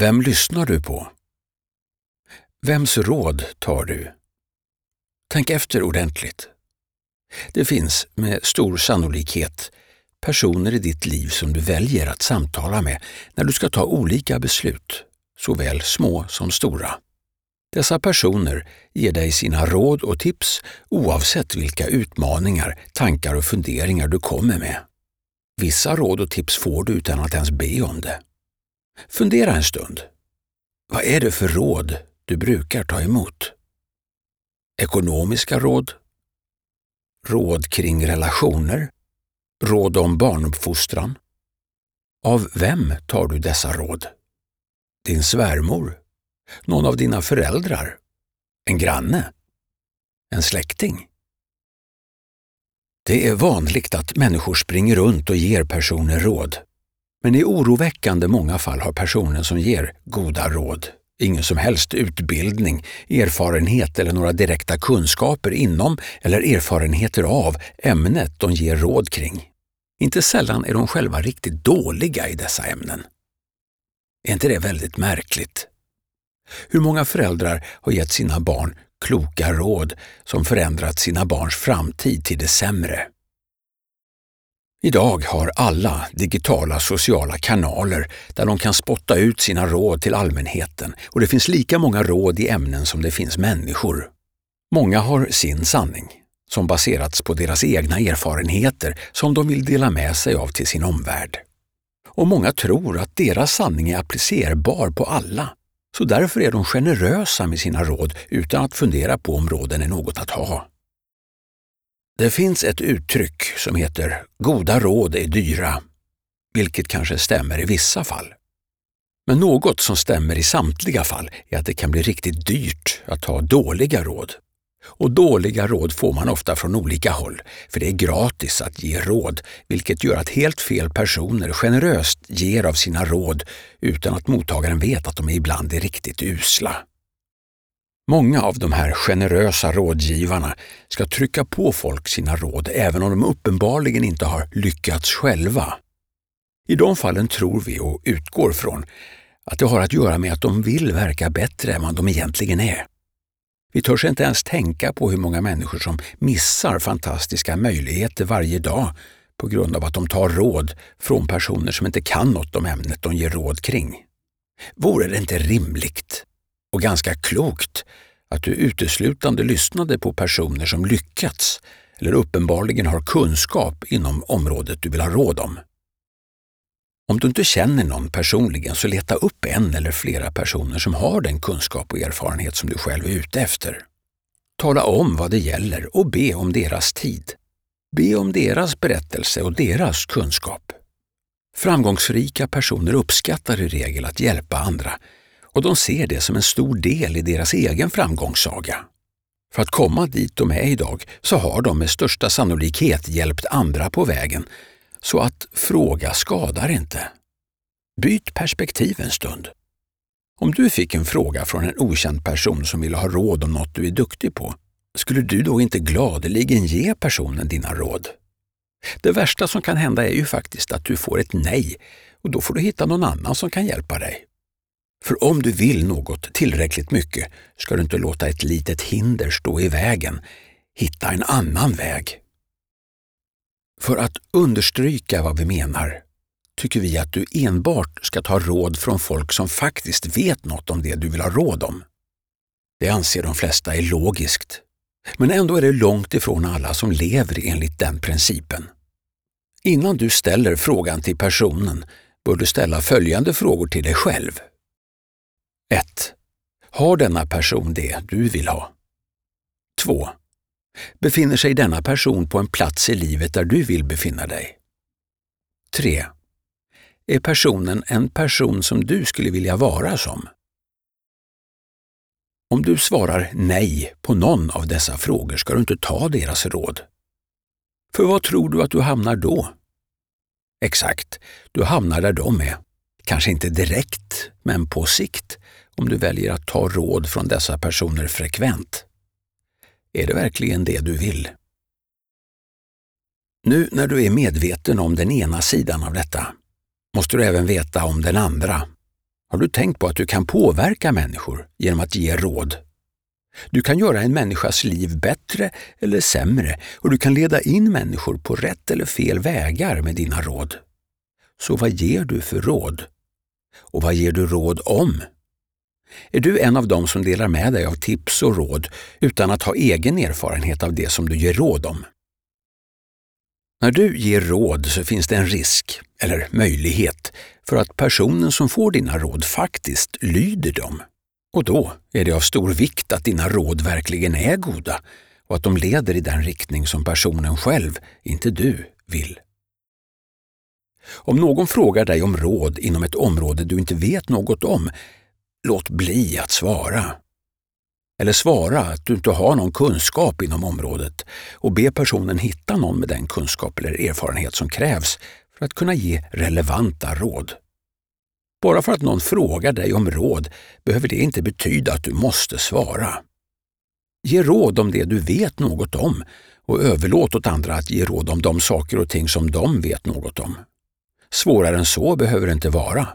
Vem lyssnar du på? Vems råd tar du? Tänk efter ordentligt. Det finns med stor sannolikhet personer i ditt liv som du väljer att samtala med när du ska ta olika beslut, såväl små som stora. Dessa personer ger dig sina råd och tips oavsett vilka utmaningar, tankar och funderingar du kommer med. Vissa råd och tips får du utan att ens be om det. Fundera en stund. Vad är det för råd du brukar ta emot? Ekonomiska råd? Råd kring relationer? Råd om barnuppfostran? Av vem tar du dessa råd? Din svärmor? Någon av dina föräldrar? En granne? En släkting? Det är vanligt att människor springer runt och ger personer råd. Men i oroväckande många fall har personen som ger goda råd ingen som helst utbildning, erfarenhet eller några direkta kunskaper inom eller erfarenheter av ämnet de ger råd kring. Inte sällan är de själva riktigt dåliga i dessa ämnen. Är inte det väldigt märkligt? Hur många föräldrar har gett sina barn kloka råd som förändrat sina barns framtid till det sämre? Idag har alla digitala sociala kanaler där de kan spotta ut sina råd till allmänheten och det finns lika många råd i ämnen som det finns människor. Många har sin sanning, som baserats på deras egna erfarenheter som de vill dela med sig av till sin omvärld. Och många tror att deras sanning är applicerbar på alla, så därför är de generösa med sina råd utan att fundera på om råden är något att ha. Det finns ett uttryck som heter ”goda råd är dyra”, vilket kanske stämmer i vissa fall. Men något som stämmer i samtliga fall är att det kan bli riktigt dyrt att ha dåliga råd. Och dåliga råd får man ofta från olika håll, för det är gratis att ge råd, vilket gör att helt fel personer generöst ger av sina råd utan att mottagaren vet att de ibland är riktigt usla. Många av de här generösa rådgivarna ska trycka på folk sina råd även om de uppenbarligen inte har lyckats själva. I de fallen tror vi och utgår från att det har att göra med att de vill verka bättre än vad de egentligen är. Vi törs inte ens tänka på hur många människor som missar fantastiska möjligheter varje dag på grund av att de tar råd från personer som inte kan något om ämnet de ger råd kring. Vore det inte rimligt och ganska klokt att du uteslutande lyssnade på personer som lyckats eller uppenbarligen har kunskap inom området du vill ha råd om. Om du inte känner någon personligen så leta upp en eller flera personer som har den kunskap och erfarenhet som du själv är ute efter. Tala om vad det gäller och be om deras tid. Be om deras berättelse och deras kunskap. Framgångsrika personer uppskattar i regel att hjälpa andra och de ser det som en stor del i deras egen framgångssaga. För att komma dit de är idag så har de med största sannolikhet hjälpt andra på vägen, så att fråga skadar inte. Byt perspektiv en stund. Om du fick en fråga från en okänd person som ville ha råd om något du är duktig på, skulle du då inte gladeligen ge personen dina råd? Det värsta som kan hända är ju faktiskt att du får ett nej och då får du hitta någon annan som kan hjälpa dig. För om du vill något tillräckligt mycket ska du inte låta ett litet hinder stå i vägen. Hitta en annan väg. För att understryka vad vi menar tycker vi att du enbart ska ta råd från folk som faktiskt vet något om det du vill ha råd om. Det anser de flesta är logiskt. Men ändå är det långt ifrån alla som lever enligt den principen. Innan du ställer frågan till personen bör du ställa följande frågor till dig själv. 1. Har denna person det du vill ha? 2. Befinner sig denna person på en plats i livet där du vill befinna dig? 3. Är personen en person som du skulle vilja vara som? Om du svarar nej på någon av dessa frågor ska du inte ta deras råd. För vad tror du att du hamnar då? Exakt, du hamnar där de är. Kanske inte direkt, men på sikt om du väljer att ta råd från dessa personer frekvent. Är det verkligen det du vill? Nu när du är medveten om den ena sidan av detta måste du även veta om den andra. Har du tänkt på att du kan påverka människor genom att ge råd? Du kan göra en människas liv bättre eller sämre och du kan leda in människor på rätt eller fel vägar med dina råd. Så vad ger du för råd? Och vad ger du råd om? Är du en av dem som delar med dig av tips och råd utan att ha egen erfarenhet av det som du ger råd om? När du ger råd så finns det en risk, eller möjlighet, för att personen som får dina råd faktiskt lyder dem. Och då är det av stor vikt att dina råd verkligen är goda och att de leder i den riktning som personen själv, inte du, vill. Om någon frågar dig om råd inom ett område du inte vet något om, låt bli att svara. Eller svara att du inte har någon kunskap inom området och be personen hitta någon med den kunskap eller erfarenhet som krävs för att kunna ge relevanta råd. Bara för att någon frågar dig om råd behöver det inte betyda att du måste svara. Ge råd om det du vet något om och överlåt åt andra att ge råd om de saker och ting som de vet något om. Svårare än så behöver det inte vara.